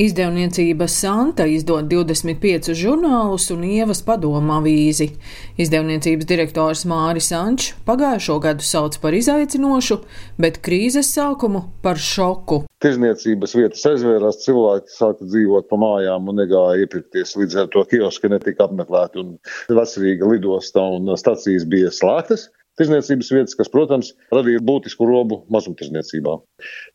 Izdevniecība Santa izdod 25 žurnālus un ievas padomu avīzi. Izdevniecības direktors Māris Ančs pagājušo gadu sauc par izaicinošu, bet krīzes sākumu par šoku. Tirzniecības vietas aizvērās, cilvēki sāka dzīvot pa mājām un negāja iepirkties. Līdz ar to kioski netika apmeklēti un veselīga lidosta un stacijas bija slēgtas tirzniecības vietas, kas, protams, radīja būtisku robu mazumtirdzniecībā.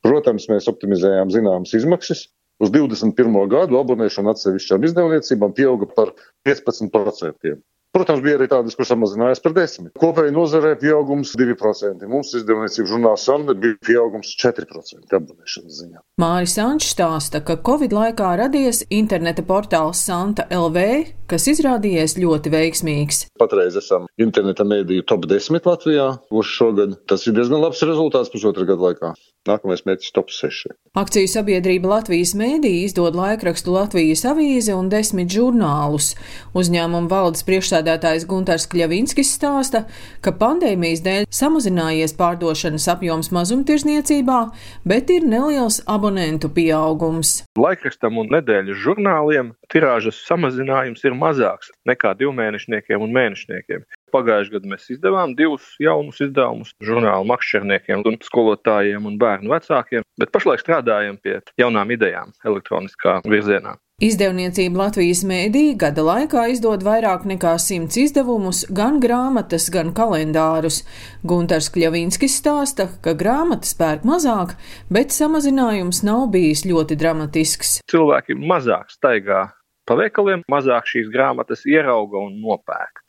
Protams, mēs optimizējām zināmas izmaksas, Uz 21. gadu abonēšana atsevišķām izdevniecībām pieauga par 15%. Protams, bija arī tādas, kur samazinājās par 10%. Kopēji nozarē pieaugums 2%. Mums izdevniecība žurnāls Sanda bija pieaugums 4% abonēšanas ziņā. Māris Ančs stāsta, ka Covid laikā radies interneta portāls Santa LV, kas izrādījies ļoti veiksmīgs. Patreiz esam interneta mēdīju top 10 Latvijā uz šogad. Tas ir diezgan labs rezultāts pusotra gada laikā. Nākamais mērķis top 6. Akciju sabiedrība Latvijas mēdī izdod laikrakstu Latvijas avīzi un desmit žurnālus. Uzņēmuma valdes priekšsēdētājs Guntars Kļavinskis stāsta, ka pandēmijas dēļ samazinājies pārdošanas apjoms mazumtirzniecībā, bet ir neliels abonentu pieaugums. Laikrakstam un nedēļas žurnāliem tirāžas samazinājums ir mazāks nekā divmēnešniekiem un mēnešniekiem. Pagājušajā gadā mēs izdevām divus jaunus izdevumus žurnālu makšķerniekiem, un skolotājiem un bērnu vecākiem, bet pašlaik strādājam pie jaunām idejām elektroniskā virzienā. Izdevniecība Latvijas mēdī gada laikā izdod vairāk nekā simts izdevumus, gan grāmatas, gan kalendārus. Guntars Kļavinskis stāsta, ka grāmatas pērk mazāk, bet samazinājums nav bijis ļoti dramatisks. Cilvēki mazāk staigā pa veikaliem, mazāk šīs grāmatas ierauga un nopērk.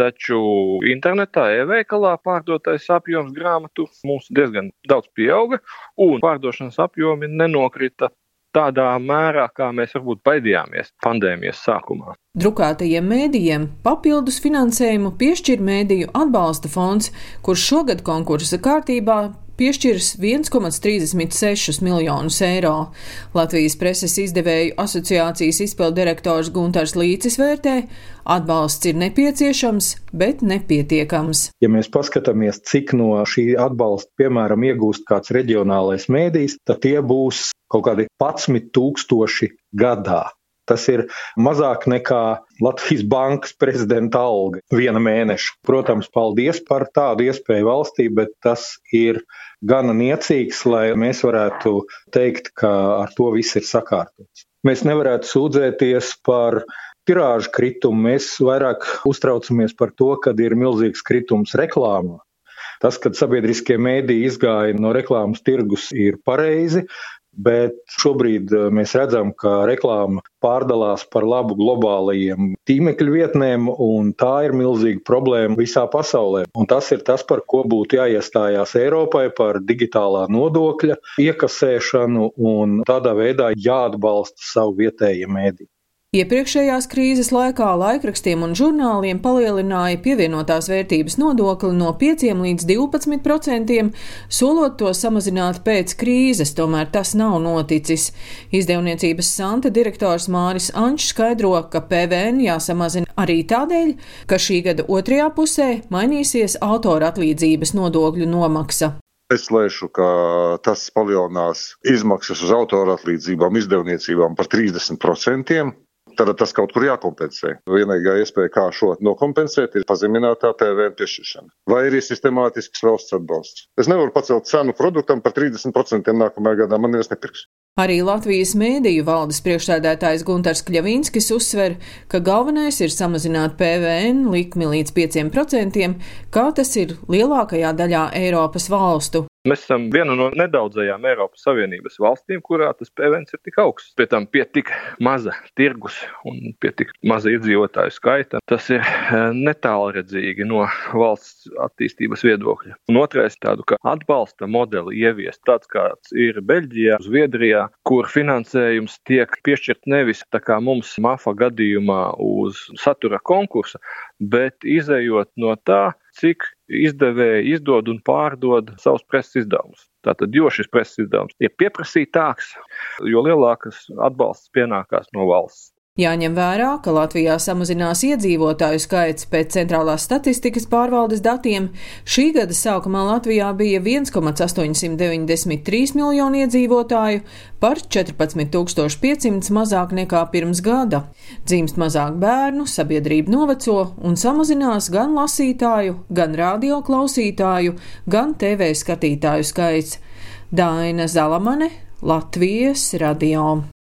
Taču internetā, e-veikalā pārdotais apjoms grāmatu mums diezgan daudz pieauga, un pārdošanas apjomi nenokrita tādā mērā, kā mēs varbūt baidījāmies pandēmijas sākumā. Drukātajiem mēdījiem papildus finansējumu piešķir Mēdīju atbalsta fonds, kurš šogad konkursa kārtībā piešķirs 1,36 miljonus eiro. Latvijas preses izdevēju asociācijas izpildirektors Guntars Līcis vērtē, atbalsts ir nepieciešams, bet nepietiekams. Ja mēs paskatāmies, cik no šī atbalsta, piemēram, iegūst kāds reģionālais mēdījis, tad tie būs kaut kādi 11 tūkstoši gadā. Tas ir mazāk nekā Latvijas bankas prezidenta alga viena mēneša. Protams, paldies par tādu iespēju valstī, bet tas ir gana niecīgs, lai mēs varētu teikt, ka ar to viss ir sakārtots. Mēs nevarētu sūdzēties par tirāžu kritumu, mēs vairāk uztraucamies par to, ka ir milzīgs kritums reklāmā. Tas, kad sabiedriskie mēdīji izgāja no reklāmas tirgus, ir pareizi, bet šobrīd eh, mēs redzam, ka reklāma pārdalās par labu globālajiem tīmekļu vietnēm, un tā ir milzīga problēma visā pasaulē. Un tas ir tas, par ko būtu jāiestājās Eiropai par digitālā nodokļa iekasēšanu un tādā veidā jāatbalsta savu vietējie mēdī. Iepriekšējās krīzes laikā laikrakstiem un žurnāliem palielināja pievienotās vērtības nodokli no 5 līdz 12 procentiem, solot to samazināt pēc krīzes, tomēr tas nav noticis. Izdevniecības Santa direktors Māris Ančs skaidro, ka PVN jāsamazina arī tādēļ, ka šī gada otrajā pusē mainīsies autora atlīdzības nodokļu nomaksa. Es lēšu, ka tas palielinās izmaksas uz autora atlīdzībām izdevniecībām par 30%. Tad tas kaut kur jākompensē. Vienīgā iespēja, kā šo nokompensēt, ir pazeminātā PVN piešķiršana. Vai arī sistemātisks valsts atbalsts. Es nevaru pacelt cenu produktam par 30% nākamajā gadā, man neviens nepirks. Arī Latvijas mēdīju valdes priekšsēdētājs Guntars Kļavīnskis uzsver, ka galvenais ir samazināt PVN likmi līdz 5%, kā tas ir lielākajā daļā Eiropas valstu. Mēs esam viena no nedaudzajām Eiropas Savienības valstīm, kurā tas PVN ir tik augsts. Pie tam pie tik maza tirgus un pie tik maza iedzīvotāju skaita. Tas ir eh, netālredzīgi no valsts attīstības viedokļa. Un otrais tādu atbalsta modeli ieviest tāds, kāds ir Beļģijā, Zviedrijā, kur finansējums tiek piešķirt nevis tā kā mums MAFA gadījumā uz satura konkursa, bet izējot no tā, cik izdevēji izdod un pārdod savus preses izdevumus. Tātad, jo šis preses izdevums ir pieprasītāks, jo lielākas atbalsts pienākās no valsts. Jāņem vērā, ka Latvijā samazinās iedzīvotāju skaits pēc centrālās statistikas pārvaldes datiem. Šī gada sākumā Latvijā bija 1,893 miljoni iedzīvotāju, par 14,500 mazāk nekā pirms gada. Dzimst mazāk bērnu, sabiedrība noveco un samazinās gan lasītāju, gan radio klausītāju, gan TV skatītāju skaits. Daina Zalamane, Latvijas radio.